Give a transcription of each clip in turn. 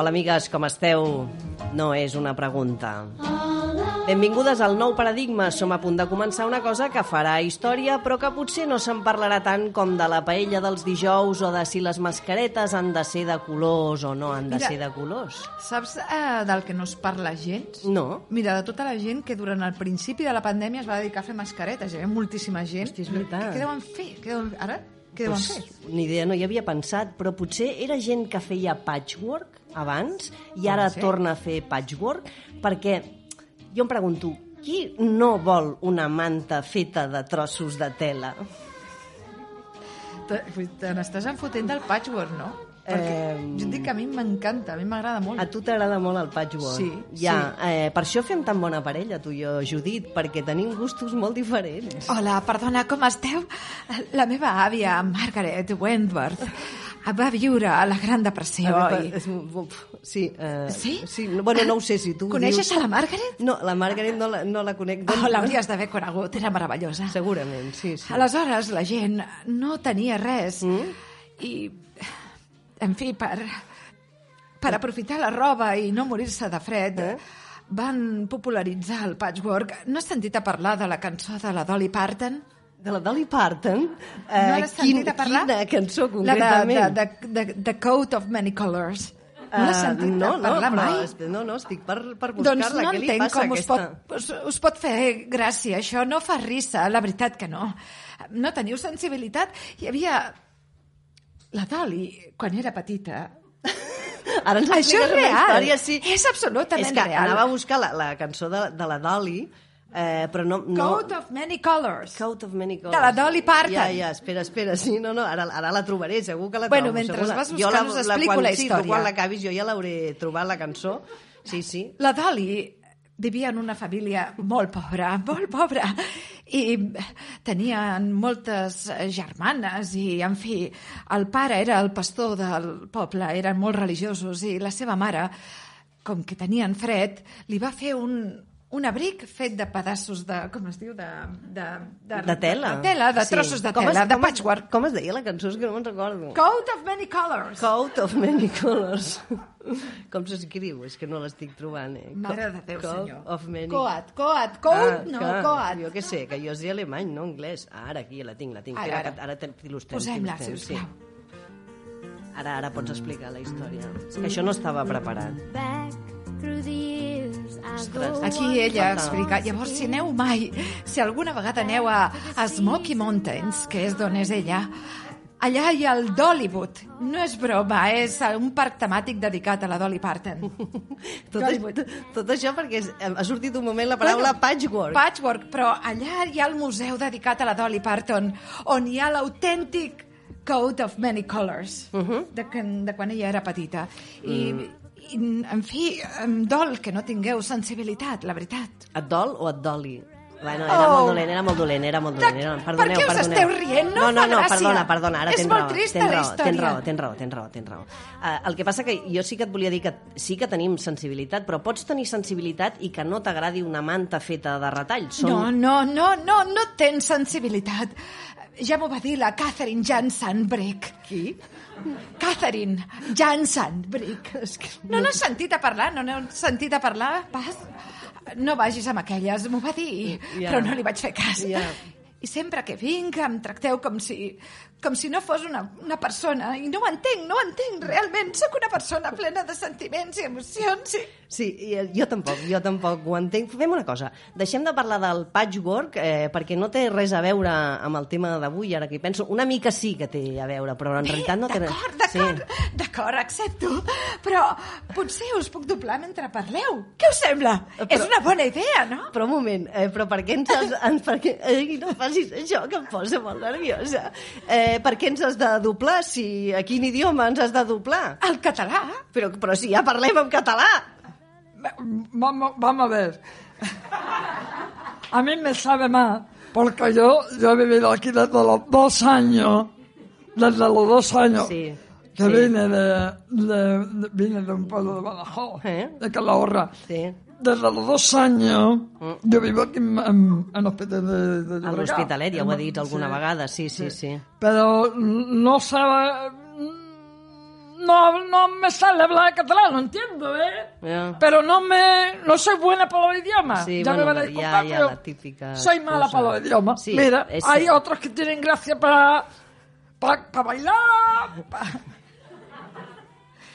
Hola, amigues, com esteu? No és una pregunta. Benvingudes al nou paradigma. Som a punt de començar una cosa que farà història, però que potser no se'n parlarà tant com de la paella dels dijous o de si les mascaretes han de ser de colors o no han de Mira. ser de colors. Saps eh, del que no es parla gens? No. Mira, de tota la gent que durant el principi de la pandèmia es va dedicar a fer mascaretes. Hi havia moltíssima gent. Hosti, és veritat. Què deuen fer? Què deuen... Ara? Què deuen Pues, fer? ni idea, no hi havia pensat, però potser era gent que feia patchwork abans i ara torna a fer patchwork, perquè jo em pregunto, qui no vol una manta feta de trossos de tela? Te- n'estàs enfotent del patchwork, no? Perquè Em, jo et dic que a mi m'encanta, a mi m'agrada molt. A tu t'agrada molt el patchwork. Sí, ja, Eh, per això fem tan bona parella, tu i jo, Judit, perquè tenim gustos molt diferents. Hola, perdona, com esteu? La meva àvia, Margaret Wentworth, va viure a la Gran Depressió Ah, i... és- uf, Sí, eh, Sí? sí no, bueno, no ho sé si tu Coneixes dius. a la Margaret? No, la Margaret no la, no la conec. Oh, L'hauries d'haver conegut, era meravellosa. Segurament, sí, sí. Aleshores, la gent no tenia res Mm? i, en fi, per, per aprofitar la roba i no morir-se de fred, Eh? van popularitzar el patchwork. No has sentit a parlar de la cançó de la Dolly Parton? De la Dolly Parton? Eh, No l'has parlar? Quina cançó, La concretament? de, de, de, de, The Coat of Many Colors. No l'has Eh, sentit no, a parlar no, mai? no, no, estic per, per Doncs buscar-la. no Què li entenc passa com us aquesta? pot, us, us pot fer gràcia. Això no fa risa, la veritat que no. No teniu sensibilitat. Hi havia... La Dali, quan era petita... Ara ens Això és real. Història, sí. És absolutament és que real. anava a buscar la, la cançó de, de la Dolly, eh, però no... no... Coat of Many Colors. Coat of Many Colors. De la Dolly Parton. Ja, ja, espera, espera, sí, no, no, ara, ara la trobaré, segur que la Bueno, trobo. mentre segur vas Jo buscant, us explico quan, la Sí, història. tu quan l'acabis jo ja l'hauré trobat, la cançó. Sí, sí. La Dali vivia en una família molt pobra, molt pobra, i tenien moltes germanes i, en fi, el pare era el pastor del poble, eren molt religiosos, i la seva mare, com que tenien fred, li va fer un, un abric fet de pedaços de... com es diu? De, de, de, De tela. De tela, de trossos de Com tela, es- de com es- patchwork. Com es deia la cançó? És que no me'n recordo. Coat of many colors. Coat of many colors. Com s'escriu? És que no l'estic trobant, eh? Mare de Déu, Coat senyor. of many... Coat, coat, coat, no, que, coat. Jo què sé, que jo sé alemany, no anglès. Ah, ara aquí la tinc, la tinc. Ara, ara. ara t'il·lustrem. Posem-la, sisplau. Ara, ara pots explicar la història. Que això no estava preparat. back through the years I Ostres. go Aquí ella explica, llavors si aneu mai, si alguna vegada aneu a, a Smoky Mountains, que és d'on és ella, allà hi ha el Dollywood. No és broma, és un parc temàtic dedicat a la Dolly Parton. Tot, Hollywood. tot això perquè és, ha sortit un moment la paraula Bueno, patchwork. Patchwork, però allà hi ha el museu dedicat a la Dolly Parton, on hi ha l'autèntic coat of many colors, uh. -huh. de, quan, de quan ella era petita. I, mm. En fi, em dol que no tingueu sensibilitat, la veritat. Et dol o et doli? Bueno, era Oh. molt dolent, era molt dolent, era molt dolent. Era... per Perdoneu, què us perdoneu. esteu rient? No no, no, no perdona, perdona, ara És tens molt raó. trista tens la raó, història. Tens raó, tens raó, tens raó, tens raó. Uh, el que passa que jo sí que et volia dir que sí que tenim sensibilitat, però pots tenir sensibilitat i que no t'agradi una manta feta de retall. Són... No, no, no, no, no tens sensibilitat. Ja m'ho va dir la Catherine Jansen Brick. Qui? Catherine Jansen Brick. No n'has sentit a parlar? No n'heu sentit a parlar? Pas? No vagis amb aquelles, m'ho va dir, Ja. però no li vaig fer cas. Ja. I sempre que vinc em tracteu com si, com si no fos una, una persona. I no ho entenc, no ho entenc, realment. Sóc una persona plena de sentiments i emocions. I... Sí, i, eh, jo tampoc, jo tampoc ho entenc. Fem una cosa, deixem de parlar del patchwork eh, perquè no té res a veure amb el tema d'avui, ara que hi penso. Una mica sí que té a veure, però en Bé, realitat no té res. D'acord, d'acord, d'acord, accepto. Però potser us puc doblar mentre parleu. Què us sembla? Però- És una bona idea, no? Però un moment, eh, però per què ens has... En, per què, eh, no facis això, que em posa molt nerviosa. Eh, per què ens has de doblar? Si, a quin idioma ens has de doblar? El català? Però, però si ja parlem en català! Vamos, vamos a ver. A mí me sabe mal, porque yo, yo he vivido aquí desde los dos años. desde los dos años Sí, que sí. vine de, de- de- vine de un pueblo de Badajoz, ¿Eh? de Calahorra. Sí. Desde los dos años yo vivo aquí en, en, en Hospital de, de A Llobregat. l'Hospitalet, ja ho ha dit Sí. alguna vegada, sí, sí, sí. Pero no sabe... No, no me sale hablar catalán, lo entiendo, ¿eh? Ya. Pero no me... No soy buena para los idiomas. Sí, ya bueno, me van a ya- disculpar, ya pero la típica Soy mala para los idiomas. Sí, Mira, hay otros que tienen gracia para... Para, para bailar... Para,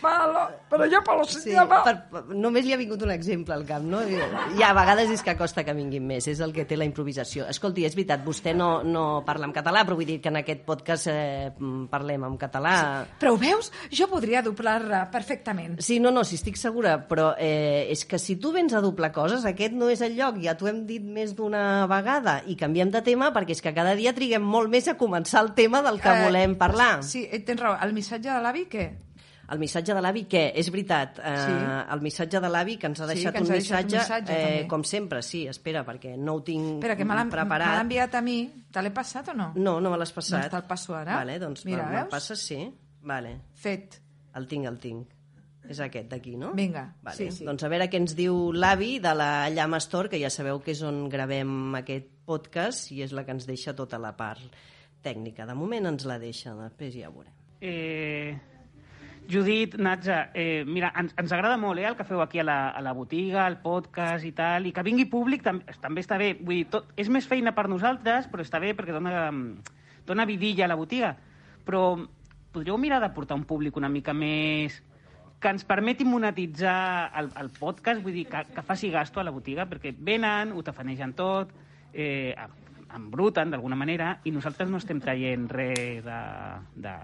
para lo- pero yo para los Sí, idiomas... per, per, només li ha vingut un exemple al cap, no? I a vegades és que costa que vinguin més, és el que té la improvisació. Escolti, és veritat, vostè no, no parla en català, però vull dir que en aquest podcast eh, parlem en català. Però ho veus? Jo podria doblar perfectament. Sí, no, no, sí, estic segura, però eh, és que si tu vens a doblar coses, aquest no és el lloc, ja t'ho hem dit més d'una vegada, i canviem de tema perquè és que cada dia triguem molt més a començar el tema del que Eh, volem parlar. Sí, eh, tens raó. El missatge de l'avi, què? El missatge de l'avi, què? És veritat, eh, Sí. el missatge de l'avi que ens ha Sí, deixat que ens un ha deixat un missatge, missatge, eh, també. com sempre, sí, espera, perquè no ho tinc Espera, que me me preparat. l'ha enviat a mi. Te l'he passat o no? No, no me l'has passat. Doncs te'l passo ara. Vale, doncs Mira, me'l passes, sí. Vale, Fet. el tinc, el tinc. És aquest d'aquí, no? Vinga, vale. sí, sí. Doncs a veure què ens diu l'avi de la Llama Store, que ja sabeu que és on gravem aquest podcast i és la que ens deixa tota la part tècnica. De moment ens la deixa, després ja ho veurem. Eh, Judit, Natja, eh, mira, ens, ens agrada molt eh, el que feu aquí a la, a la botiga, el podcast i tal, i que vingui públic tam també està bé. Vull dir, tot, és més feina per nosaltres, però està bé perquè dona, dona vidilla a la botiga. Però podríeu mirar de portar un públic una mica més que ens permeti monetitzar el, el podcast, vull dir, que, que faci gasto a la botiga, perquè venen, ho tafanegen tot, eh, embruten d'alguna manera, i nosaltres no estem traient res de, de,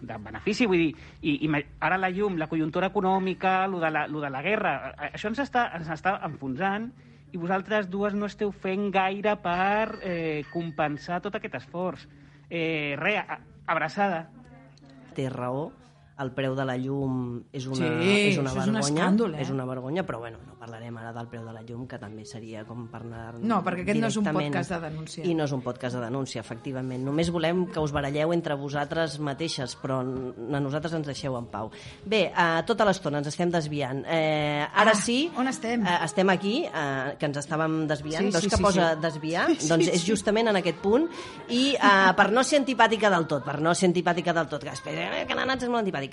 de benefici, vull dir, i, i ara la llum, la conjuntura econòmica, lo de la, lo de la guerra, això ens està, ens està enfonsant i vosaltres dues no esteu fent gaire per eh, compensar tot aquest esforç. Eh, re, abraçada. té raó, el preu de la llum és una, Sí, és una això és un vergonya, escàndol, eh? és una vergonya, però bueno, no parlarem ara del preu de la llum, que també seria com per anar No, perquè aquest no és un podcast de denúncia. I no és un podcast de denúncia, efectivament. Només volem que us baralleu entre vosaltres mateixes, però a nosaltres ens deixeu en pau. Bé, eh, tota l'estona ens estem desviant. Eh, ara Ah, sí... on estem? Eh, estem aquí, eh, que ens estàvem desviant. Sí, Veus sí, que sí, posa sí. desviar? doncs és justament en aquest punt. I eh, per no ser antipàtica del tot, per no ser antipàtica del tot, que espera, eh, que la és molt antipàtica.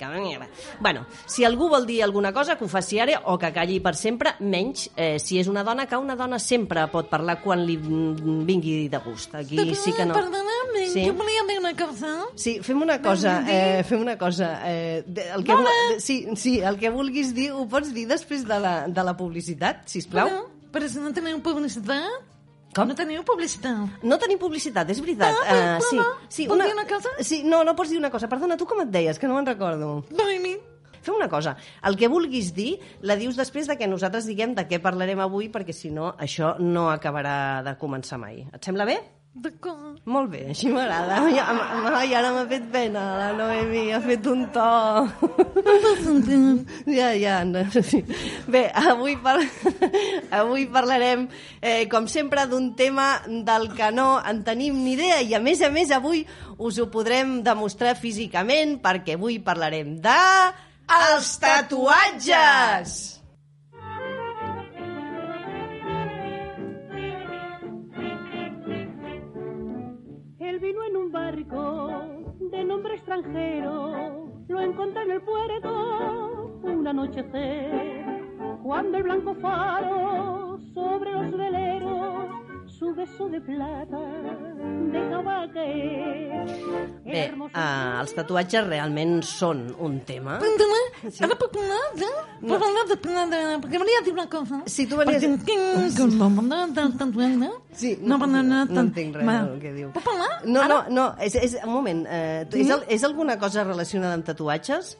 Bueno, si algú vol dir alguna cosa, que ho faci ara o que calli per sempre, menys eh, si és una dona, que una dona sempre pot parlar quan li vingui de gust. Aquí sí que no. Perdona'm, Sí. jo volia dir una cosa. Sí, fem una cosa, eh, fem una cosa. Eh, el que, Hola. sí, sí, el que vulguis dir ho pots dir després de la, de la publicitat, si plau. Però si no teniu publicitat... Com? No teniu publicitat. No tenim publicitat, és veritat. Ah, però, Eh, sí, però, sí, puc dir una cosa? Sí, no, no pots dir una cosa. Perdona, tu com et deies? Que no me'n recordo. Noemi, Fem una cosa, el que vulguis dir la dius després de que nosaltres diguem de què parlarem avui, perquè si no això no acabarà de començar mai. Et sembla bé? D'acord. Molt bé, així m'agrada. Am- ai, ara m'ha fet pena, la Noemi, ha fet un to. ja, ja. No, sí. Bé, avui, par... avui parlarem, eh, com sempre, d'un tema del que no en tenim ni idea i, a més a més, avui us ho podrem demostrar físicament perquè avui parlarem de... Els tatuatges! Un barco de nombre extranjero, lo encontré en el puerto un anochecer, cuando el blanco faro sobre los veleros su beso de plata. Bé, eh, els tatuatges realment són un tema. Perdona, ara puc parlar? Ja? Puc parlar de, perquè volia dir una cosa. Si tu no tatuatge. Sí, no, no, parlar de no entenc res del que diu. Puc parlar? No, Ara? no, no, és, és, un moment, eh, és, és alguna cosa relacionada amb tatuatges?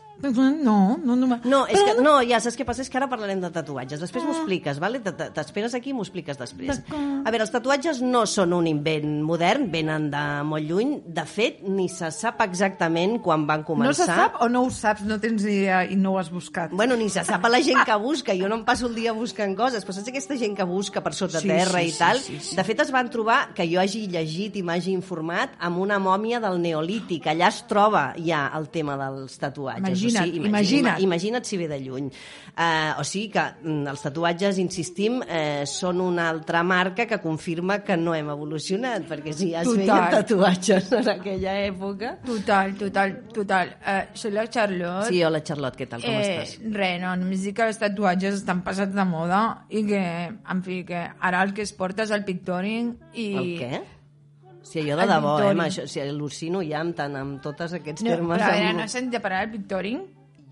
No, no, no. No, és que, no, ja saps què passa? És que ara parlarem de tatuatges. Després m'ho expliques, vale? Te- te- T'esperes aquí i m'ho expliques després. A veure, els tatuatges no són un invent modern, venen de molt lluny. De fet, ni se sap exactament quan van No començar. se sap o no ho saps, no tens idea i no ho has buscat? Bueno, ni se sap a la gent que busca. Jo no em passo el dia buscant coses, però saps aquesta gent que busca per sota Sí, terra sí, i sí, tal? sí, sí. De fet, es van trobar, que jo hagi llegit i m'hagi informat, amb una mòmia del Neolític. Allà es troba ja el tema dels tatuatges. Imagina't, o sigui, imagina't. Imagina't si ve de lluny. Uh, o sigui que mm, els tatuatges, insistim, eh, són una altra marca que confirma que no hem evolucionat, perquè si ja es Total. feien tatuatges en aquella època... Total, total, total. Uh, soy la Charlotte. Sí, hola Charlotte, què tal, com eh, estàs? Res, no, només dic que els tatuatges estan passats de moda i que, en fi, que ara el que es porta és el pictoring i... El què? Si allò de El debò, eh, Victoria. amb això, si al·lucino ja amb, tant, amb tots aquests No, termes. però a veure, amb... no has sentit a parlar del pictoring?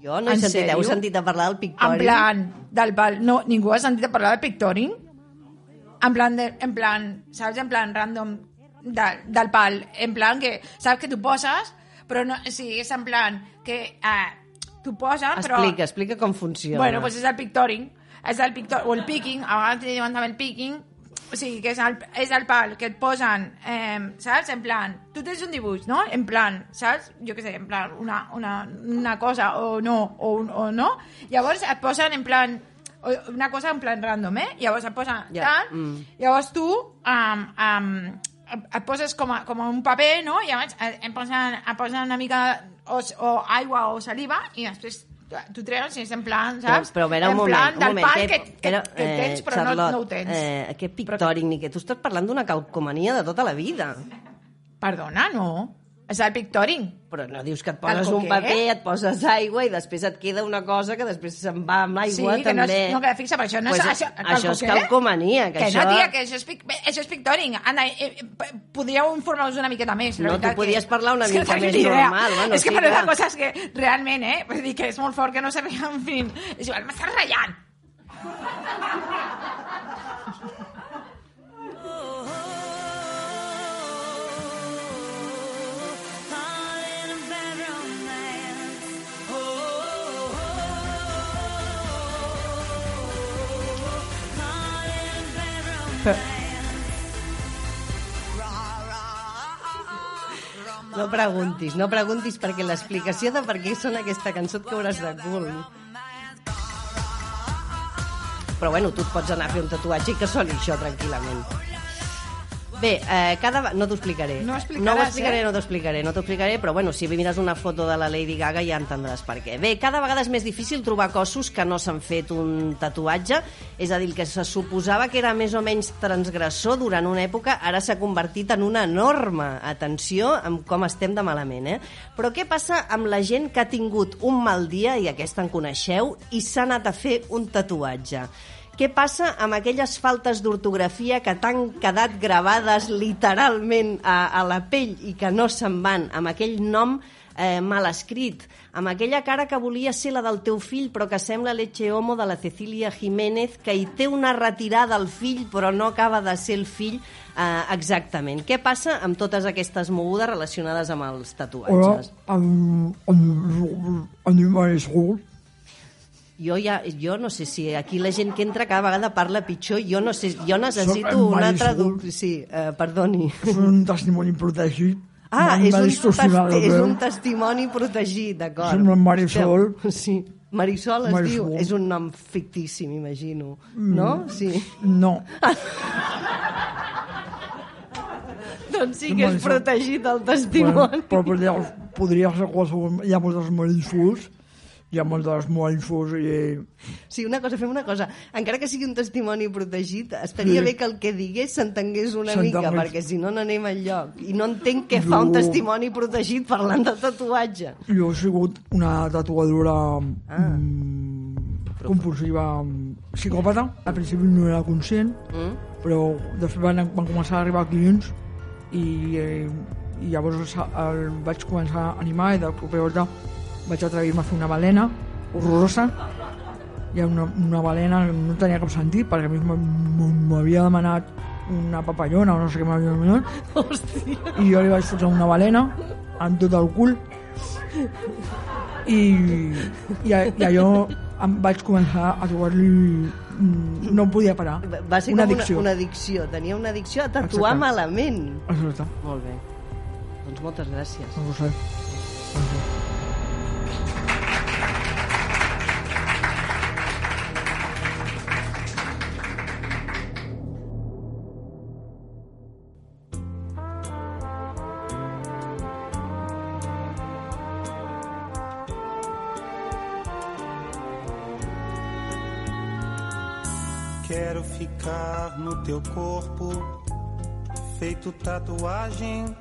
Jo no he En sentit, heu sentit a parlar del En pictori? plan, del pal... No, ningú ha sentit a parlar del pictoring? En plan, de, en plan, saps? En plan random de, del pal. En plan que, saps que tu poses, però no, sí, és en plan que eh, tu poses, però... Explica, explica com funciona. Bueno, pues és el pictoring, és el pictor, o el picking, a vegades li diuen també el picking, o sigui, que és el, és el pal que et posen, eh, saps? En plan, tu tens un dibuix, no? En plan, saps? Jo què sé, en plan, una, una, una cosa o no, o, o no. Llavors et posen en plan, una cosa en plan random, eh? Llavors et posen Ja, tal, mm. llavors tu um, um, et poses com a, com a un paper, no? I llavors et, posen, et posen una mica o, o aigua o saliva i després tu treus i és en plan, saps? Però, però un en moment, plan un del moment. que, que, que, però, que tens però Charlotte, no, no ho tens. Eh, aquest pictòric, ni que tu estàs parlant d'una calcomania de tota la vida. Perdona, no. És el pictoring. Però no dius que et poses un paper, et poses aigua i després et queda una cosa que després se'n va amb Sí, l'aigua que no, també. és, no queda fixa, però això no Pues és... Això, això és calcomania, que que això- no, tia, que això és, pic, això és pictoring. Anna, eh, eh, podríeu informar-vos una miqueta més. No, tu podies parlar una que mica no més normal, bueno, és que sí, clar. cosa és que realment, eh? Vull dir que és molt fort que no sabia, en fi. És igual, m'estàs ratllant. No preguntis, no preguntis perquè l'explicació de per què sona aquesta cançó et cauràs de cul. Però bueno, tu et pots anar a fer un tatuatge i que soni això tranquil·lament. Bé, eh, cada... no t'ho explicaré. No no explicaràs, ho explicaré, eh? no t'ho explicaré, no t'ho explicaré, però bueno, si mires una foto de la Lady Gaga ja entendràs per què. Bé, cada vegada és més difícil trobar cossos que no s'han fet un tatuatge, és a dir, el que se suposava que era més o menys transgressor durant una època, ara s'ha convertit en una norma. Atenció amb com estem de malament, eh? Però què passa amb la gent que ha tingut un mal dia, i aquesta en coneixeu, i s'ha anat a fer un tatuatge? Què passa amb aquelles faltes d'ortografia que t'han quedat gravades literalment a, a la pell i que no se'n van, amb aquell nom eh, mal escrit, amb aquella cara que volia ser la del teu fill però que sembla Leche Homo de la Cecília Jiménez, que hi té una retirada al fill però no acaba de ser el fill eh, exactament. Què passa amb totes aquestes mogudes relacionades amb els Hola, tatuatges? en, animal és gol. Jo, ja, jo no sé si aquí la gent que entra cada vegada parla pitjor, jo no sé, jo necessito Soc en una traducció. Sí, eh, perdoni. És un testimoni protegit. Ah, és un, testi és un testimoni protegit, d'acord. Sembla Marisol. Sí, Marisol es Marisol. diu. És un nom fictici, m'imagino. No? Sí. No, Doncs sí que és protegit el bueno, testimoni. però podria, podria ser qualsevol... Hi ha moltes Marisols, hi ha moltes Marisols i... Sí, una cosa, fem una cosa. Encara que sigui un testimoni protegit, estaria Sí. bé que el que digués s'entengués una mica, perquè si no, no anem enlloc. I no entenc què fa un Jo- testimoni protegit parlant de tatuatge. Jo he sigut una tatuadora Ah. mm, compulsiva psicòpata. Al principi no era conscient, Mm? però després van, van començar a arribar clients i, eh, i llavors el vaig començar a animar i de cop i volta vaig atrevir-me a fer una balena horrorosa i una, una balena no tenia cap sentit perquè a mi m'havia demanat una papallona o no sé què m'havia demanat Hòstia. i jo li vaig fotre una balena amb tot el cul i, i, a- i allò em vaig començar a trobar-li mm, no podia parar Va ser una com addicció una, una addicció. Tenia una addicció a tatuar Exacte. malament. Exacte. Molt bé. Doncs moltes gràcies. No ho sé. Quero teu corpo, feito tatuagem.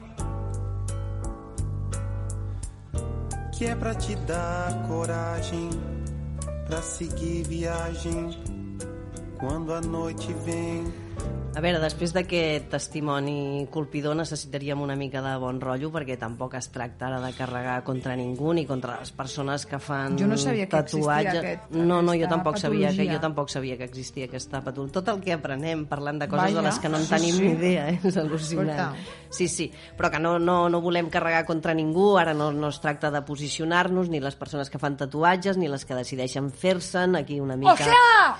Que é pra te dar coragem, pra seguir viagem. Quando a noite vem. A veure, després d'aquest testimoni colpidor necessitaríem una mica de bon rotllo perquè tampoc es tracta ara de carregar contra ningú ni contra les persones que fan Jo no sabia que existia tatuatge. aquest- no, no, jo tampoc sabia que patologia. jo tampoc sabia que existia aquesta patologia. Tot el que aprenem parlant de coses Vaja, de les que no en sí, tenim sí. ni idea, eh? és al·lucinant. Sí, sí, però que no, no, no volem carregar contra ningú, ara no, no es tracta de posicionar-nos, ni les persones que fan tatuatges, ni les que decideixen fer-se'n, aquí una mica... O sea,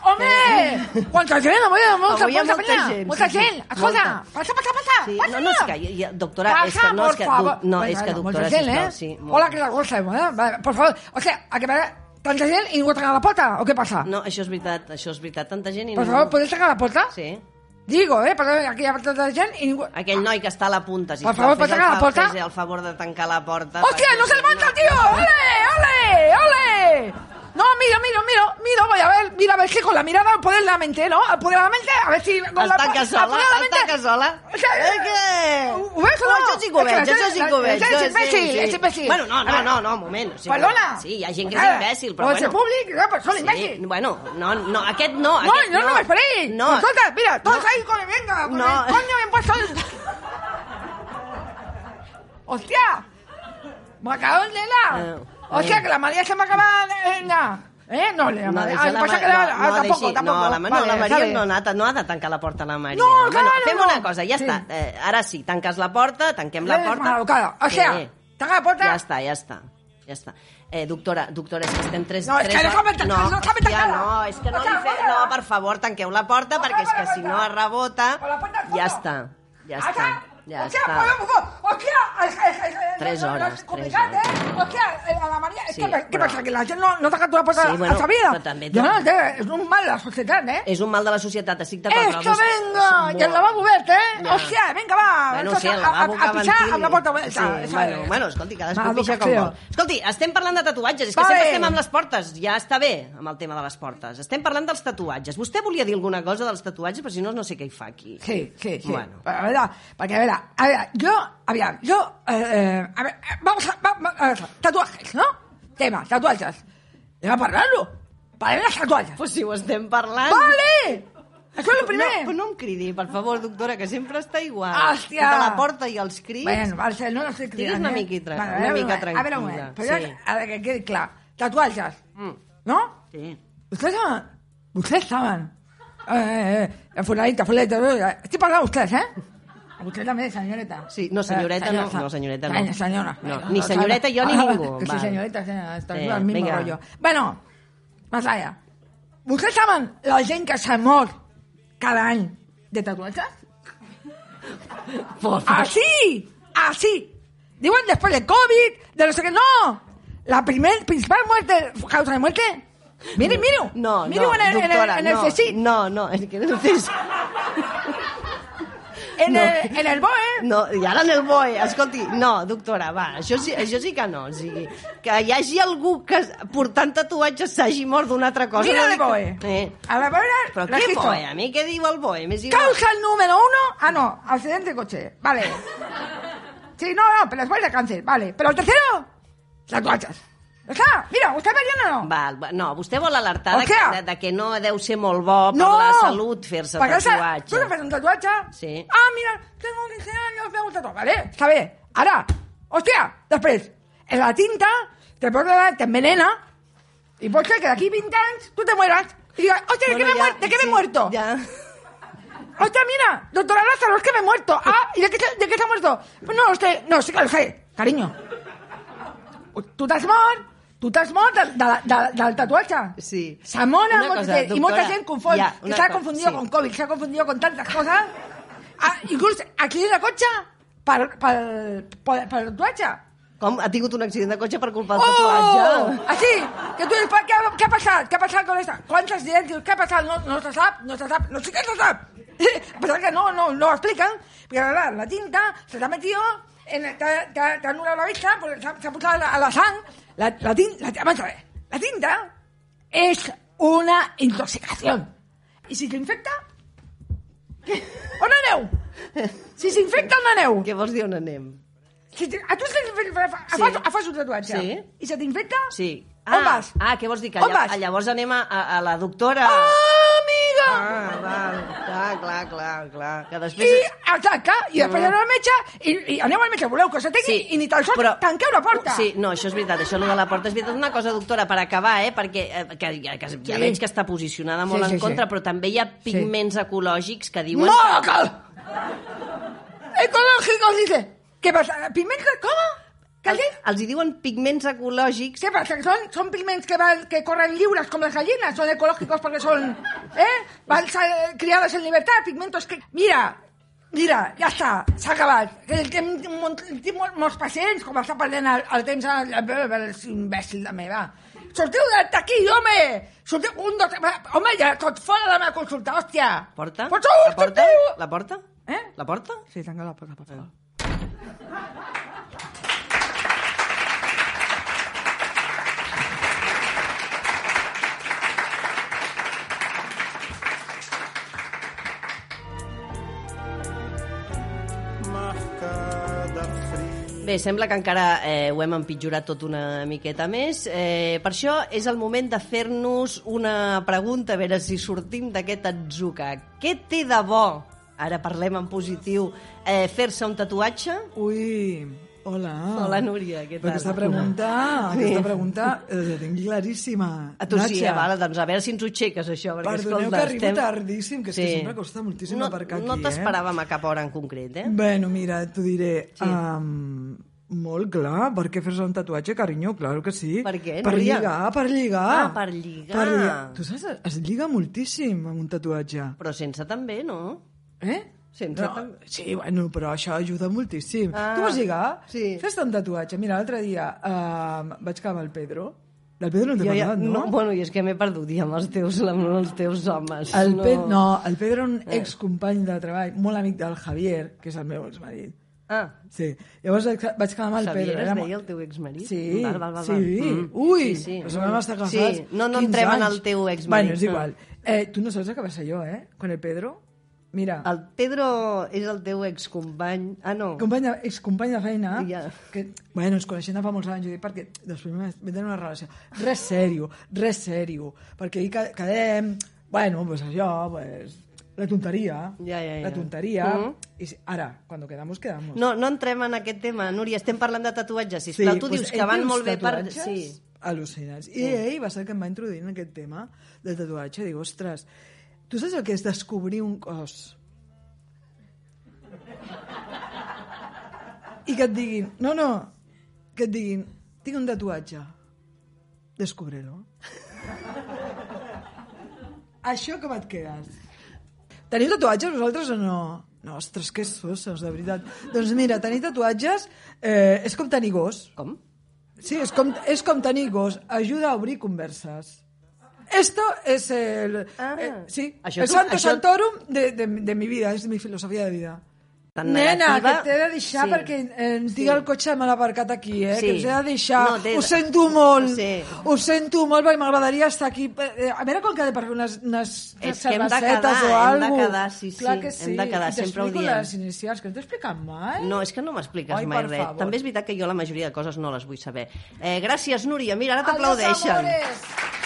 avui hi ha molta, Avui hi ha molta, molta penya, gent, molta sí, sí, gent. Escolta, molta. passa, passa, passa, Sí, passa. no, no, és que, ja, doctora, és Pasa, que no, és que, no, Bueno, és que doctora, gent, ¿eh? sí. molt. Hola, que la cosa, ¿eh? Por favor. O sea, ¿a que me tanta gent i ningú tanca la porta? ¿O qué pasa? No, això és veritat, això és veritat. Tanta gent i Por ningú... favor, ¿puedes tancar la porta? Sí. Digo, ¿eh? Porque aquí hi ha tanta gent i ningú... Aquell noi que està a la punta, si Per favor, pot tancar la porta? Fes el favor de tancar la porta. ¡Hostia, perquè no se si levanta, tío! ¡Ole, ole, ole! No, mira, mira, mira, mira, voy a ver, mira, a ver si con la mirada al poder de la mente, ¿no? Poder de la mente, a ver si... Con la, al sola, la mente- tanca sola. O? Ho veus o no? Això sí que ho veig, És que això sí que ho veig. És imbècil, és imbècil. Bueno, no, no, no, no, un moment. Sí, Perdona. Sí, hi ha gent que és imbècil, però pot ser bueno. públic, no, però són Sí, imbècils. bueno, no, no, aquest no. No, aquest no, no, me esperéis. No, Escolta, mira, No. ahí con el venga. con No. el coño bien puesto. ¡Hostia! ¡Me en la! Eh, Hostia, eh. que la María se me acaba de... venga. ¿Eh? No, la No, María... deixa Ah, la passa que la... no, ah, no, tampoco, deixi- tampoco. No, la, no, Vale, la Maria no, ha no ha de tancar la porta la Maria. No, bueno, claro, fem no. una cosa, ja Sí. està. Eh, ara sí, tanques la porta, tanquem la porta. maleducada. O sea, Sí. tanca la porta. Ja està, ja està. Ja està. Eh, doctora, doctora, és que estem tres... No, és tres que hores- déjame tancar, no, déjame hòstia, tancar-la. no, és que no li fe... No, per favor, tanqueu la porta, perquè és que si no es rebota... Ja està, ja està, ja hostia, està. favor, hostia, es- es- es- Tres no, no, horas, es complicado, tres ¿eh? Hostia, eh, a la María, es Sí, que, ¿qué però- pasa? Que la gent no, no tanca la puerta Sí, bueno, a sabida. però també- no, té, és un mal la societat, eh? És un mal de la societat, estic d'acord. Esto, venga, i el lavabo obert, eh? Ja. Hòstia, vinga, va. Bueno, sí, el a- lavabo a, que a pixar ventili. amb la porta oberta. Sí, bueno, bueno, escolti, cadascú pixa com vol. Escolti, estem parlant de tatuatges, és que sempre estem amb les portes, ja està bé amb el tema de les portes. Estem parlant dels tatuatges. Vostè volia dir alguna cosa dels tatuatges, però si no, no sé què hi fa aquí. Sí, sí, sí. Bueno. A ver, porque a ver, a ver, yo, a ver, yo, eh, eh, a ver, eh, vamos a, va- va- a ver, tatuajes, ¿no? Tema, tatuajes. Anem a parlar-lo. Parlem de tatuajes. Pues si ho estem parlant... Vale! Això és el primer. No, però no em cridi, per favor, doctora, que sempre està igual. Hòstia! De la porta i els crits... Bueno, vale, no, estic Digues cridant, una eh? miquita- Vale, a una veure, mica moment, A veure, un tranquil·la, moment. Però sí. a ver, que quede clar. Tatuajes, Mm, ¿no? sí. Ustedes saben, ustedes saben. Eh, eh, eh, fulanita, fulanita, eh, estoy pagando ustedes, ¿eh? Usted también, señorita. Sí, no, señoreta Eh, no, no, señorita no. Señora, señora. No, ni señoreta yo ni Ah, ningú, Que sí, vale. señorita, señora, está Eh, el mismo venga. rollo. Bueno, más allá. ¿Ustedes saben la gent que se mor cada any de tatuatges? ¡Así! ¡Así! Digo después del COVID, de no sé qué. ¡No! La primer, principal muerte, causa de muerte. Mire, mire. No, mire no, en el, doctora, en el, en no, el no, no, és que no. en, no. el, en el BOE. No, i ara en el BOE, escolti, no, doctora, va, això sí, això sí que no, o sigui, que hi hagi algú que portant tatuatges s'hagi mort d'una altra cosa... Mira no el BOE. Eh. A la BOE, Però què registro. BOE? A mi què diu el BOE? M'és igual. Causa número uno. Ah, no, accidente de coche. Vale. Sí, no, no, pero después de cáncer. Vale. Pero el tercero, tatuatges. Està? Mira, ¿usted veient o no? Val, va- no, vostè vol alertar de, de, de que no deu ser molt bo per no. la salut fer-se tatuatge. Tú te haces un tatuaje. Sí. Ah, mira, tengo 15 años, me gusta todo. Vale, está bien. Ahora, hostia, després, en la tinta te pones, te envenena y puede ser que de aquí 20 años tú te mueras. Y digas, hostia, ¿de, Bueno, me he ¿de qué me he sí, muerto? Ja. Hostia, mira, doctora Lázaro, es que me he muerto. Ah, ¿y de qué, de qué se ha muerto? No, usted, no, sí que lo sé, cariño. Tu t'has mort, tu t'has mort del, de, de, del tatuatge. Sí. Se mora Una molta cosa, gent, confon, ya, que una se ha co- confundido sí. con COVID, se ha confundido con tantas cosas. Ah, aquí en la cocha, per, per, per, per el tatuatge. Com? Ha tingut un accident de cotxe per culpa del ¡Oh! tatuatge? Así, que tú dices, ¿qué, ¿qué ha pasado? ¿Qué ha pasado con esta? ¿Cuántos accidentes? ¿Qué ha pasado? No, no se sabe, no se sabe, no sé qué se sabe. Pero es que no, no, no lo explican, porque la, la tinta se te ha metido, en el- te, ha- te, ha- te ha anulado la vista, porque se ha, se ha puesto a la, a la sang. La, la, tinta, la, vamos a ver, la tinta es una intoxicación. ¿Y si te infecta? On aneu? Si s'infecta, on aneu? Què vols dir on anem? Si a tu se t'infecta, Sí. fas, fas un tatuatge. Sí. I se t'infecta? Sí. On Ah, vas? ah, què vols dir? Que On vas? llavors anem a, a, a la doctora... Ah, amiga! Ah, val. Clar, clar, clar, clar. Que després... I, exacte, i després aneu al metge, i, i aneu al metge, voleu que s'atengui, i ni tan sols però- tanqueu la porta. Sí, no, això és veritat, això lo de la porta és veritat. Una cosa, doctora, per acabar, eh, perquè eh, que, que, que ja Sí. veig que està posicionada molt Sí, sí, en contra, sí. però també hi ha pigments ecològics que diuen... ¡Moca! Ecológicos, dice. ¿Qué pasa? ¿Pigmentos? ¿Cómo? ¿Qué has Els, els hi diuen pigments ecològics ¿Qué pasa? ¿Que son, son pigmentos que, van, que corren libres como las gallinas? ¿Son ecológicos porque son ¿eh? van sa- criados en libertad? Pigmentos que... Mira, mira, ja està, s'ha acabat. Tinc mol- molts pacients, com està perdent el, el temps el, el, el, el imbècil de meva. Sortiu d'aquí, home! Sortiu, un, dos, home, ja tot fora de la meva consulta, hòstia! Porta? Pot sort, La porta? sortiu! La porta? Eh? La porta? Sí, tanca la porta, per favor. marcada Bé, sembla que encara eh, ho hem empitjorat tot una miqueta més. Eh, per això és el moment de fer-nos una pregunta, a veure si sortim d'aquest atzuca. Què té de bo, ara parlem en positiu, eh, fer-se un tatuatge? Ui, hola. Hola, Núria, què tal? Però aquesta pregunta, aquesta pregunta eh, la tinc claríssima. A tu sí, Natxa. eh, vale, doncs a veure si ens ho aixeques, això. Perquè, Perdoneu escolta, que arribo tardíssim, que és que sempre costa moltíssim no, aparcar aquí, No eh? t'esperàvem a cap hora en concret, eh? Bueno, mira, t'ho diré. Sí. Um, molt clar, per què fer-se un tatuatge, carinyo? Claro que sí. Per què, Per Núria? lligar, per lligar. Ah, per lligar. Tu saps, es lliga moltíssim amb un tatuatge. Però sense també, no? Eh? Sense no, tam- sí, bueno, però això ajuda moltíssim. Ah, tu vols lligar? sí. Fes-te un tatuatge. Mira, l'altre dia uh, vaig quedar amb el Pedro. Del Pedro no t'he Jo ja, parlat, no? no? Bueno, i és que m'he perdut ja amb els teus, amb els teus homes. El no. Pe no, el Pedro, un excompany de treball, molt amic del Javier, que és el meu exmarit. Ah, Sí. Llavors vaig quedar amb el Javier Pedro. es Era deia el teu exmarit? Sí, val, val, val, sí. val. Mm. Ui, sí, sí. però vam estar casats Sí, no, no 15 entrem en el teu exmarit. Bueno, és igual. Eh, tu no saps el que va ser jo, eh? Con el Pedro. Mira, El Pedro és el teu excompany... Ah, no. company de, excompany de feina, Ja. que, bueno, ens coneixem de fa molts anys, jo dic, perquè després vam tenir una relació. Res sèrio, res sèrio, perquè ca- quedem, bueno, pues això, pues, la tonteria, Ja, ja, ja. la tonteria, Mhm. i si, ara, cuando quedamos, quedamos. No, no entrem en aquest tema, Núria, estem parlant de tatuatges, sisplau. tu pues dius que van molt bé per... Sí. Al·lucinants. I ell va ser el que em va introduir en aquest tema del tatuatge. Dic, ostres, tu saps el que és descobrir un cos? I que et diguin, no, no, que et diguin, tinc un tatuatge. Descubre-lo. Això com et quedes? Teniu tatuatges vosaltres o no? No, ostres, que sossos, de veritat. Doncs mira, tenir tatuatges eh, és com tenir gos. Com? Sí, és com, és com tenir gos. Ajuda a obrir converses. Esto es el... Ah. eh, sí, Això el tu- santo això- santorum de, de, de mi vida, és de mi filosofia de vida. Tan Nena, negativa. que t'he de deixar Sí. perquè eh, em tinc el cotxe mal aparcat aquí, eh? Sí. Que us he de deixar. No, té- Ho sento molt. Sí. Ho sento molt perquè m'agradaria estar aquí. Eh, A veure quan quedé per fer unes, unes, unes És que hem de cervesetes quedar, o hem de algo. quedar, sí, sí, Clar que hem sí. de quedar, I sempre ho t'explico diem. les inicials, que no t'he explicat mai. No, és que no m'expliques Ai, mai res. favor. També és veritat que jo la majoria de coses no les vull saber. Eh, gràcies, Núria. Mira, ara Adiós, t'aplaudeixen. amores.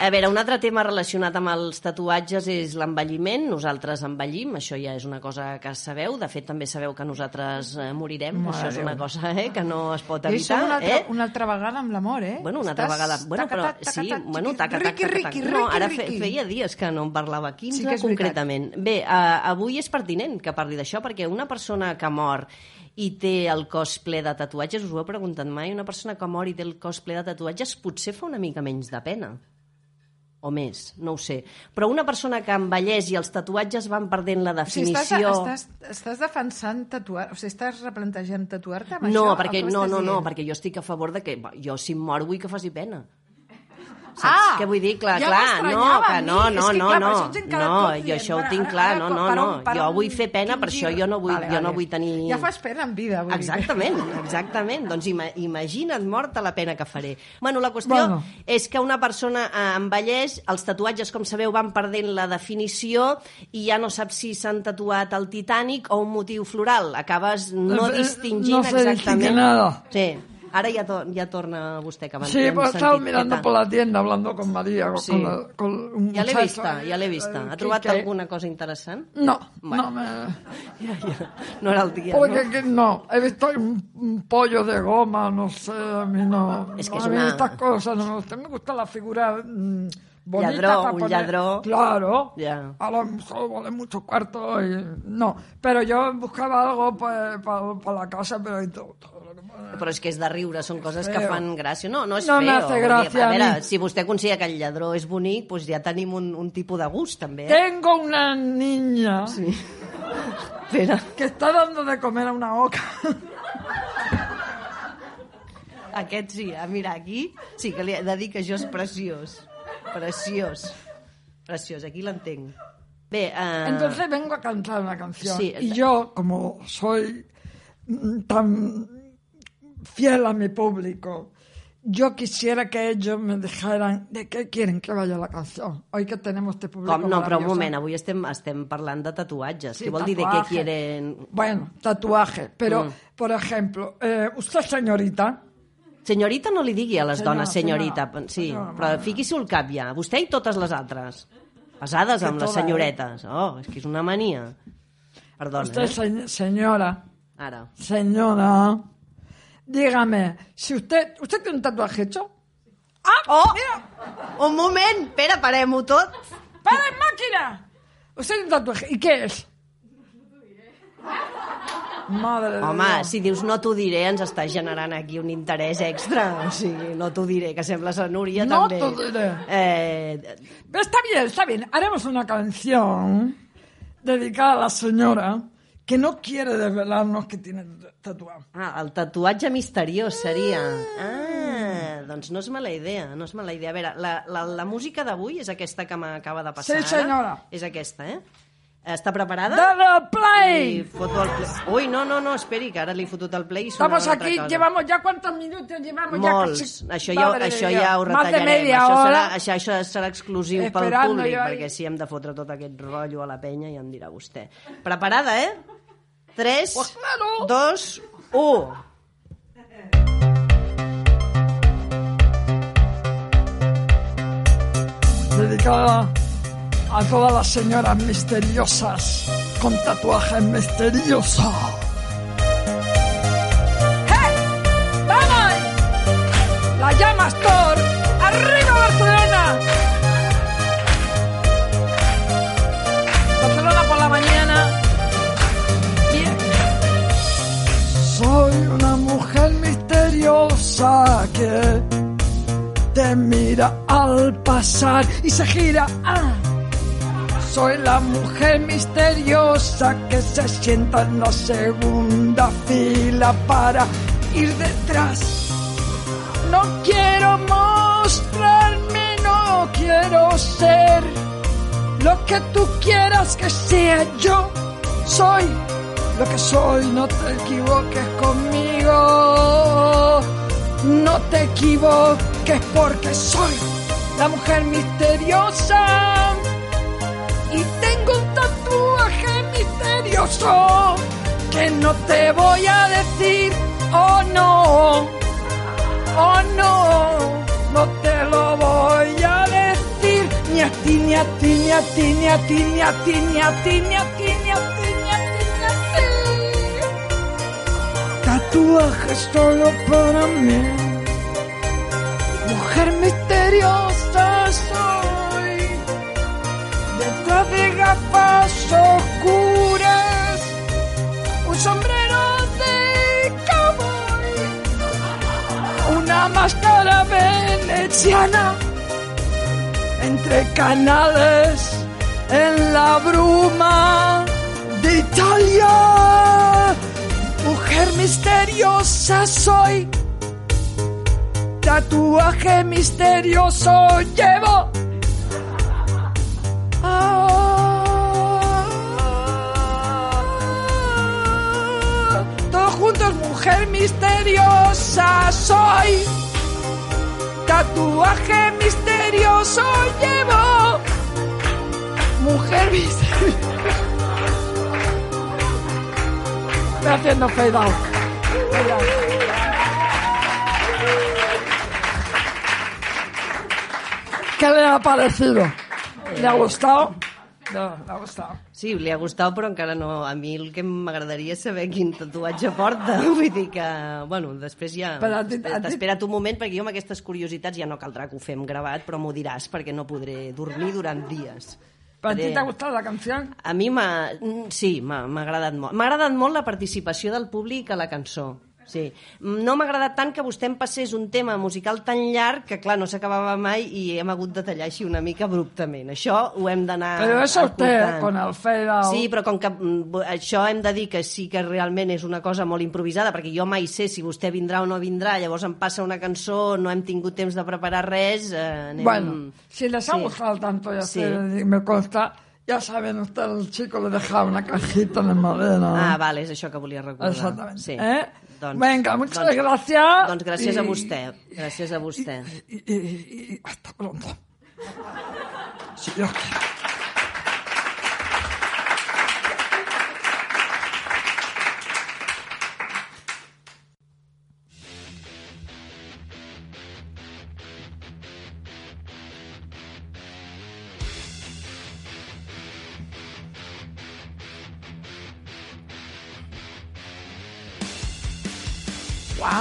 A veure, un altre tema relacionat amb els tatuatges és l'envelliment. Nosaltres envellim, això ja és una cosa que sabeu. De fet, també sabeu que nosaltres eh, morirem. Mare això és una cosa eh, que no es pot I això evitar. una altra, eh? una altra vegada amb l'amor, eh? Bueno, una altra Estàs vegada... Bueno, però sí, bueno, taca, taca, taca, taca. No, ara fe, feia dies que no en parlava 15 Sí que concretament. Bé, uh, avui és pertinent que parli d'això perquè una persona que mor i té el cos ple de tatuatges, us ho heu preguntat mai, una persona que mor i té el cos ple de tatuatges potser fa una mica menys de pena. O més, no ho sé. Però una persona que envelleix i els tatuatges van perdent la O sigui, estàs, definició... estàs, estàs defensant tatuar... O sigui, estàs replantejant tatuar-te amb No, això? perquè, no, no, no, perquè jo estic a favor de que jo si em mor vull que faci pena. Saps Ah! què vull dir? Clar, Ja clar, no, que no, no, que, no, clar, no, no, tots jo això ho tinc clar, no, no, no, jo vull fer pena, per això jo no vull, Vale, jo no vull tenir... Ja fas pena en vida, vull dir. Exactament, exactament. Doncs ima imagina't morta la pena que faré. Bueno, la qüestió Bueno. és que una persona eh, envelleix, els tatuatges, com sabeu, van perdent la definició i ja no saps si s'han tatuat el Titanic o un motiu floral. Acabes no Eh, distingint no distingue exactament... nada. Sí. Ara ja, to ja torna vostè, que Sí, pues estaba mirando que por la tienda hablando con María, con, Sí. con la- con un Ja l'he vista, ja l'he vista. eh, Ha trobat Quique. alguna cosa interessant? No, Bueno. no me... Ja, ja. No era el dia, Porque no? que no, he visto un, un pollo de goma, no sé, a mí no. Es que no, es una- estas cosas no me. Me gusta la figura mm, bonita. Lladró, para un poner- lladró. Claro. Ya. A lo mejor vale mucho cuarto y no. Pero yo buscaba algo para la casa, pero y todo, todo lo que pone- Però és que és de riure, són coses que Feo. fan gràcia. No, no és No feo. dir, gracia A a veure, mí. si vostè considera que el lladró és bonic, doncs ja tenim un, un tipus de gust, també. Eh? Tengo una niña Espera, que está dando de comer a una oca. aquest sí. Ah, mira, aquí sí que li he de dir que això és preciós. Preciós. Preciós, aquí l'entenc. Bé, eh... Entonces vengo a cantar una canción. Sí, y yo, como soy tan fiel a mi público, yo quisiera que ellos me dijeran de qué quieren que vaya la canción. Hoy que tenemos este público Com? No, però un moment, avui estem, estem parlant de tatuatges. Sí, Què vol dir de què tatuaje. quieren... Bueno, tatuaje. Pero, Mm. por ejemplo, eh, usted, señorita, Senyorita no li digui a les Senyora, dones senyorita. senyora. Sí, Senyora, però fiqui-s'ho al cap ja. Vostè i totes les altres. Pesades amb les senyoretes. Oh, és que és una mania. Perdona, usted, eh? se- señora, Ara. señora, dígame, si usted, ¿usted tiene un tatuaje hecho? ¡Ah! Oh! Mira, Un moment, espera, parem-ho tot. ¡Para en máquina! Usted tiene un tatuaje. ¿Y qué es? Madre de Home, Dios. si dius no t'ho diré, ens està generant aquí un interès extra. O sigui, no t'ho diré, que sembles a Núria No també. t'ho diré. Eh, Está bien, está bien. Haremos una canción dedicada a la señora que no quiere desvelarnos que tiene tatuado. ah, el tatuatge misteriós seria. Ah, doncs no és mala idea, no és mala idea. A veure, la, la, la música d'avui és aquesta que m'acaba de passar Sí, senyora. ara. És aquesta, eh? Està preparada? ¡Dale al play! foto el play. Ui, no, no, no, esperi, que ara li he fotut el play i sona Estamos una altra aquí, cosa. llevamos ya cuántos minutos llevamos Molts. ya casi... Això, ja, Madre això ja ho Más de retallarem. media això, serà, hora. això, això serà exclusiu pel Esperando públic, ahí. perquè si hem de fotre tot aquest rotllo a la penya ja em dirà vostè. Preparada, eh? 3, Pues claro. 2, 1. dedicada a todas las señoras misteriosas con tatuajes misteriosos. ¡Hey! ¡Vamos! La llama Astor. ¡Arriba Barcelona! Barcelona por la mañana. Bien. Soy una mujer misteriosa que te mira al pasar y se gira. Ah. Soy la mujer misteriosa que se sienta en la segunda fila para ir detrás. No quiero mostrarme, no quiero ser lo que tú quieras que sea yo. Soy lo que soy, no te equivoques conmigo. No te equivoques porque soy la mujer misteriosa. Y tengo un tatuaje misterioso que no te voy a decir, oh no, oh no, no te lo voy a decir, ni a ti, ni a ti, ni a ti, ni a ti, ni a ti, ni a ti, ni a ti, ni a ti, ni a ti, ni a ti. Tatuaje solo para mí, mujer misteriosa soy de gafas oscuras, un sombrero de cowboy, una máscara veneciana, entre canales en la bruma de Italia. Mujer misteriosa soy, tatuaje misterioso llevo. Mujer misteriosa soy. Tatuaje misterioso llevo. Mujer misteriosa. Estoy haciendo fade. ¿Qué le ha parecido? ¿Le ha gustado? No, le ha gustado. Sí, li ha gustat, però encara no. A mi el que m'agradaria és saber quin tatuatge porta. Vull dir que, bueno, després ja... Però a ti- a ti- T'espera't un moment, perquè jo amb aquestes curiositats ja no caldrà que ho fem gravat, però m'ho diràs, perquè no podré dormir durant dies. ¿Para ti Estaré- te ha gustado la canción? A mi m'ha... mm, Sí, m'ha agradat molt. M'ha agradat molt la participació del públic a la cançó. Sí. No m'ha agradat tant que vostè em passés un tema musical tan llarg que, clar, no s'acabava mai i hem hagut de tallar així una mica abruptament. Això ho hem d'anar eso usted, acotant. con el out. Sí, però com que mm, això hem de dir que sí que realment és una cosa molt improvisada, perquè jo mai sé si vostè vindrà o no vindrà, llavors em passa una cançó, no hem tingut temps de preparar res... Eh, anem... Bueno, si les ha Sí. gustado tanto, ya Sí. sé, me consta, ya saben ustedes, el chico le dejaba una cajita de madera. Ah, vale, és això que volia recordar. Exactamente. Sí. ¿Eh? Doncs, Venga, muchas doncs, gracias. Doncs gràcies a vostè. Gràcies a vostè. Y, y- y hasta pronto. Si Dios quiere.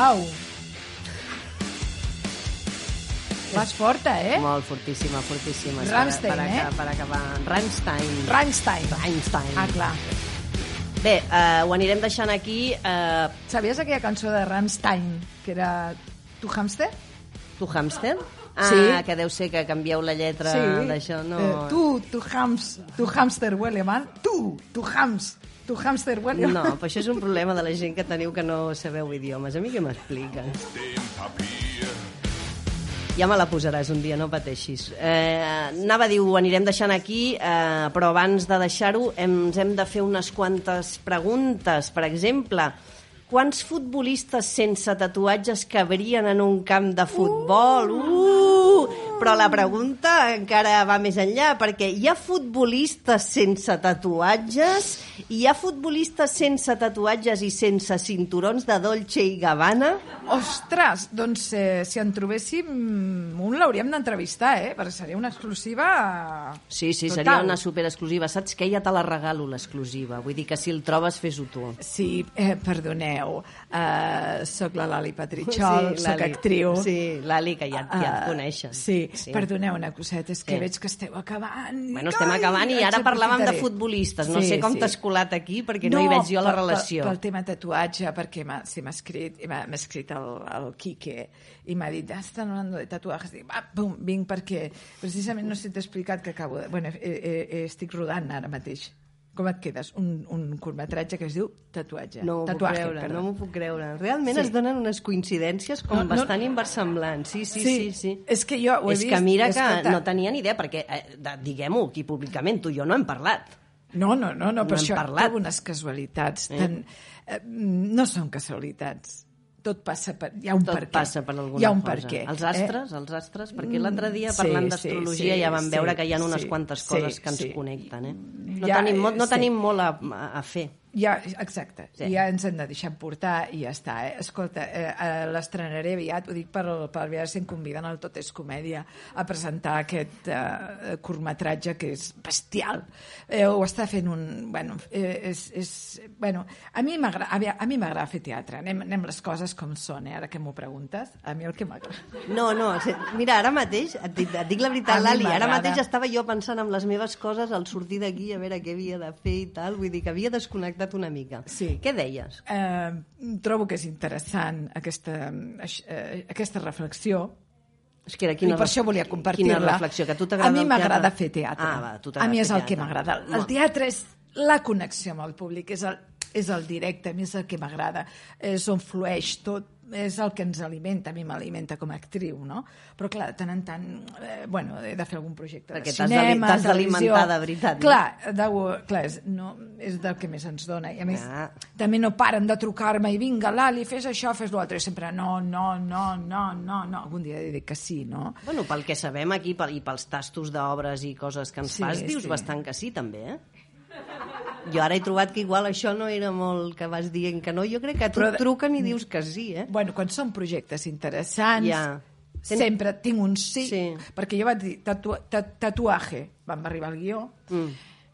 Uau! Vas forta, eh? Molt fortíssima, fortíssima. Rammstein, per, per, eh? per acabar. Rammstein. Rammstein. Rammstein. Ah, clar. Bé, eh, ho anirem deixant aquí. Eh, Sabies aquella cançó de Rammstein, que era Tu hamster? tu hamster? Ah, Sí. que deu ser que canvieu la lletra d'això. No... Eh, tu, tu, hams, tu hamster huele mal. Tu, tu hams, tu hamster huele mal. No, però això és un problema de la gent que teniu que no sabeu idiomes. A mi què m'expliquen? Ja me la posaràs un dia, no pateixis. Eh, anava a dir, ho anirem deixant aquí, eh, però abans de deixar-ho ens hem de fer unes quantes preguntes. Per exemple, quants futbolistes sense tatuatges cabrien en un camp de futbol? Uh! Però la pregunta encara va més enllà, perquè hi ha futbolistes sense tatuatges, hi ha futbolistes sense tatuatges i sense cinturons de Dolce i Gabbana? Ostres, doncs eh, si en trobéssim un l'hauríem d'entrevistar, eh? Perquè seria una exclusiva... Sí, sí, Total. seria una superexclusiva. Saps què? Ja te la regalo, l'exclusiva. Vull dir que si el trobes, fes-ho tu. Sí, eh, perdoneu, uh, sóc la Lali Patritxol, Sí, Lali. actriu. Sí, l'Ali, que ja, ja et Ah, coneixen. Sí, Sí. perdoneu una coseta, és que Sí. veig que esteu acabant. Bueno, estem acabant i ara parlàvem de futbolistes. No Sí, sé com sí. t'has colat aquí perquè no, hi veig jo la relació. Pel, pel tema tatuatge, perquè m'ha sí, escrit, m'ha m'ha escrit el, el Quique i m'ha dit, ah, estan hablando de tatuajes. Dic, va, pum, vinc perquè precisament no sé si t'he explicat que acabo de... Bueno, eh, eh, estic rodant ara mateix. Com et quedes? Un, un curtmetratge que es diu Tatuatge. No m'ho puc creure, perdó. no m'ho puc creure. Realment Sí. es donen unes coincidències com No, no- bastant inversemblants. Sí, sí, sí. sí, És que jo ho he És vist... que mira que escolta, no tenia ni idea, perquè, eh, diguem-ho aquí públicament, tu i jo no hem parlat. No, no, no, no per hem això parlat. unes casualitats. Eh? Tan, eh, no són casualitats. Tot passa per... Hi ha un Tot per què. passa per alguna Hi ha un cosa. per què. Els eh? astres, els astres, perquè l'altre dia Mm, parlant sí, d'astrologia sí, ja vam sí, veure que hi ha unes sí, quantes sí, coses que ens sí. connecten, eh? No, Ja, tenim, molt, no sí. tenim molt a, a fer. Ja, exacte, Sí. ja ens hem de deixar portar i ja està. Eh? Escolta, eh, eh, l'estrenaré aviat, ho dic per, per aviat si em conviden al Tot és Comèdia a presentar aquest eh, curtmetratge que és bestial. Eh, ho està fent un... Bueno, eh, és, és, bueno a mi m'agrada fer teatre, anem, anem les coses com són, eh? ara que m'ho preguntes, a mi el que m'agrada. No, no, mira, ara mateix, et dic, et dic la veritat, Lali, ara mateix estava jo pensant en les meves coses al sortir d'aquí, a veure què havia de fer i tal, vull dir que havia desconnectat una mica. Sí. Què deies? Eh, trobo que és interessant aquesta, eh, aquesta reflexió És que era I quina per ref- això volia compartir-la. Quina reflexió, que a tu t'agrada A mi m'agrada fer teatre. Ah, va, a tu a mi és el que m'agrada. El teatre és la connexió amb el públic, és el, és el directe, a mi és el que m'agrada. És on flueix tot, és el que ens alimenta, a mi m'alimenta com a actriu, no? Però clar, de tant en tant, eh, bueno, he de fer algun projecte Perquè de cinema, t'has d'alimentar de veritat, no? Clar, de, clar és, no, és del que més ens dona. I a més, Ah. també no paren de trucar-me i vinga, Lali, fes això, fes l'altre. I sempre no, no, no, no, no, no. Algun dia he dit que sí, no? Bueno, pel que sabem aquí pel, i pels tastos d'obres i coses que ens Sí, fas, dius sí. bastant que sí, també, eh? Jo ara he trobat que igual això no era molt que vas dient que no. Jo crec que tu Però truquen i dius que sí, eh? Bueno, quan són projectes interessants, Ja. sempre tinc un sí, Sí. perquè jo vaig dir tatu ta tatuaje, vam arribar al guió, Mm.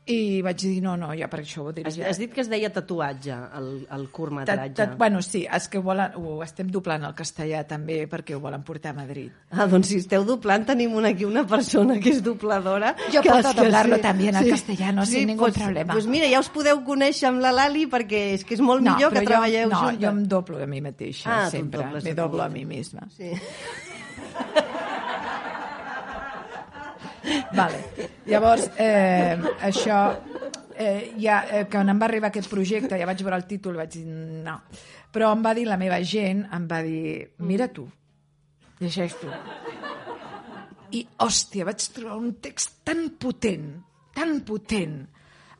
I vaig dir no, no, ja per això ho Has, dirigiré. has dit que es deia tatuatge, el, el curtmetratge. bueno, sí, és que volen, ho estem doblant al castellà també perquè ho volen portar a Madrid. Ah, doncs si esteu doblant tenim una, aquí una persona que és dobladora. Jo que puedo és que doblarlo también al castellano sin ningún pues, problema. Pues mira, ja us podeu conèixer amb la Lali perquè és que és molt millor que però treballeu jo, no, juntes. jo em doblo a mi mateixa, Ah, sempre. Me doblo a mi misma. Sí. Vale. Llavors, eh, això, eh, ja, eh, quan em va arribar aquest projecte, ja vaig veure el títol vaig dir no. Però em va dir la meva gent, em va dir, mira tu, llegeix tu. I, hòstia, vaig trobar un text tan potent, tan potent,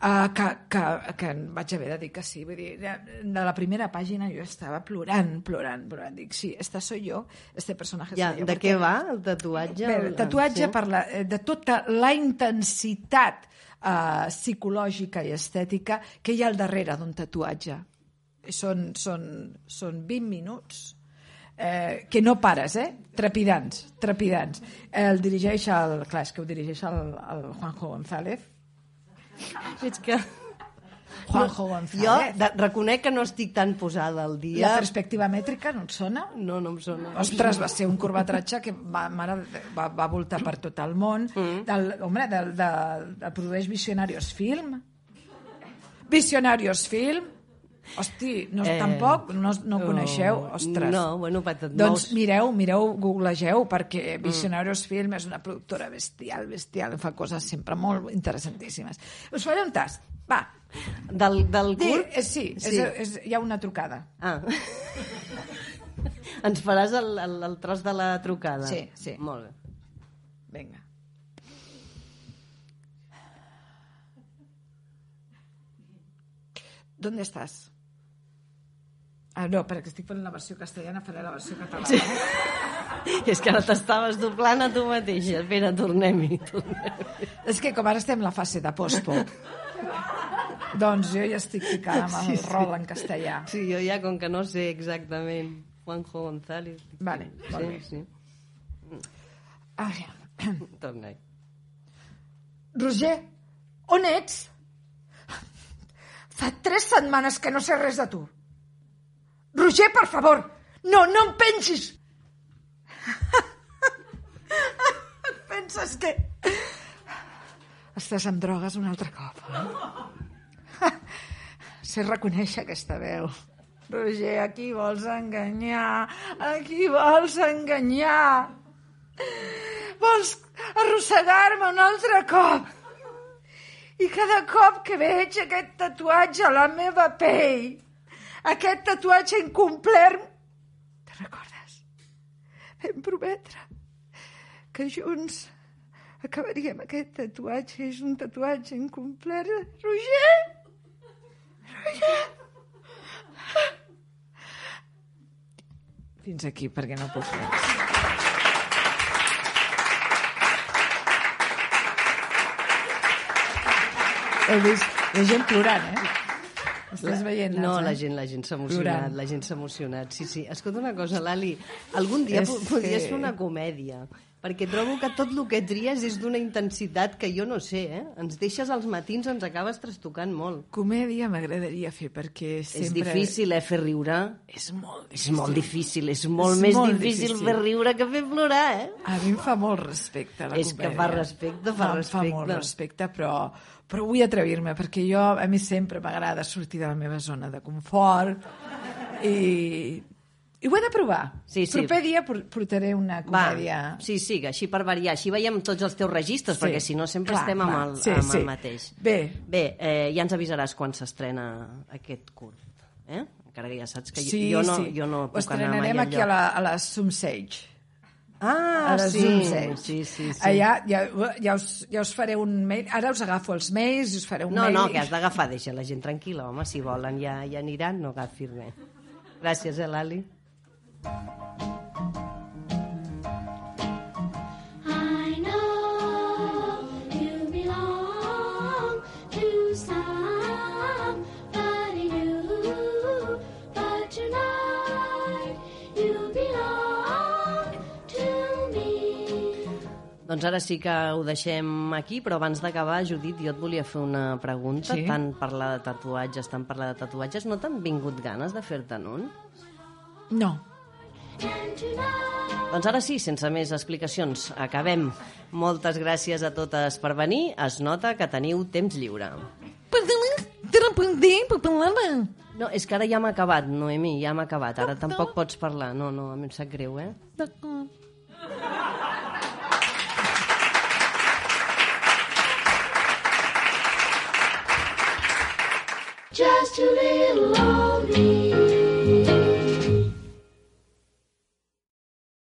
uh, que, que, que vaig haver de dir que sí. Vull dir, de de la primera pàgina jo estava plorant, plorant, plorant. Dic, sí, esta soy yo, este personaje Ja, soy yo. de perquè- què va el tatuatge? Bé, el tatuatge Sí. per la, eh, de tota la intensitat eh, psicològica i estètica que hi ha al darrere d'un tatuatge. Són, són, són 20 minuts eh, que no pares, eh? Trepidants, trepidants. El dirigeix el... Clar, és que ho dirigeix el, el Juanjo González. És que... Juanjo Jo González. de, reconec que no estic tan posada al dia. La perspectiva mètrica no et sona? No, no em sona. Ostres, va ser un curvatratge que va, mare, va, va voltar per tot el món. Mm. Del, home, del, de, de, produeix Visionarios Film. Visionarios Film. Hosti, no, Eh, tampoc, no, no oh, coneixeu? Ostres. no, bueno, patat Doncs nous. mireu, mireu, googlegeu, perquè Visionarios Film és una productora bestial, bestial, fa coses sempre molt interessantíssimes. Us faré un tast. Va, Del, del Di, curt? eh, sí, sí. És, és, hi ha una trucada. Ah. Ens faràs el, el, el tros de la trucada? Sí, sí. Molt bé. Vinga. ¿Dónde estás? Ah, no, perquè estic fent la versió castellana, faré la versió catalana. Sí. És que ara t'estaves doblant a tu mateixa. Espera, tornem-hi. Tornem És que com ara estem en la fase de post-po, doncs jo ja estic ficant amb el Sí, sí. rol en castellà. sí, jo ja, com que no sé exactament Juanjo González... Vale, molt bé. sí, sí. Ai, Torna-hi. Roger, on ets? Fa tres setmanes que no sé res de tu. Roger, per favor, no, no em pensis. Et penses que... Estàs amb drogues un altre cop, eh? sé reconèixer aquesta veu. Roger, a qui vols enganyar? A qui vols enganyar? Vols arrossegar-me un altre cop? I cada cop que veig aquest tatuatge a la meva pell, aquest tatuatge incomplert, te recordes? Vam prometre que junts acabaríem aquest tatuatge. És un tatuatge incomplert. Roger! Roger! Fins aquí, perquè no puc més. Heu vist? La gent plorant, eh? Estàs veient? No, eh? la gent, la gent s'ha emocionat, la gent s'ha emocionat. Sí, sí. Escolta una cosa, Lali, algun dia És podries que- fer una comèdia, perquè trobo que tot el que tries és d'una intensitat que jo no sé, eh? Ens deixes als matins, ens acabes trastocant molt. Comèdia m'agradaria fer, perquè És sempre... difícil, eh, fer riure. És molt És molt difícil, és molt És més molt difícil, difícil. fer riure que fer plorar, eh? A mi em fa molt respecte, la És que comèdia. fa respecte, fa no, em fa respecte. molt respecte, però, però vull atrevir-me, perquè jo, a mi sempre m'agrada sortir de la meva zona de confort i, I ho he de provar. Sí, sí. Proper dia por- portaré una Va, comèdia... sí, sí, que així per variar, així veiem tots els teus registres, Sí, perquè si no sempre clar, estem amb, va, el, sí, amb sí. el mateix. Bé. Bé, eh, ja ens avisaràs quan s'estrena aquest curt, eh? Encara que ja saps que Sí, jo, no, sí. jo no Ho puc anar mai estrenarem aquí a enlloc. la, a la Sumsage. Ah, a la sí, Sumsage. sí, sí, sí. Allà ja, ja, us, ja us faré un mail. Ara us agafo els mails i us faré un No, mail. no, que has d'agafar, deixa la gent tranquil·la, home, si volen ja, ja aniran, no agafis res. Gràcies, eh, Lali? Doncs ara sí que ho deixem aquí, però abans d'acabar, Judit, jo et volia fer una pregunta. Sí? Tant parlar de tatuatges, tant parlar de tatuatges, no t'han vingut ganes de fer-te'n un? No. Doncs ara sí, sense més explicacions, acabem. Moltes gràcies a totes per venir. Es nota que teniu temps lliure. No, és que ara ja m'ha acabat, Noemi, ja m'ha acabat. Ara tampoc pots parlar. No, no, a mi em sap greu, eh? just a little lonely.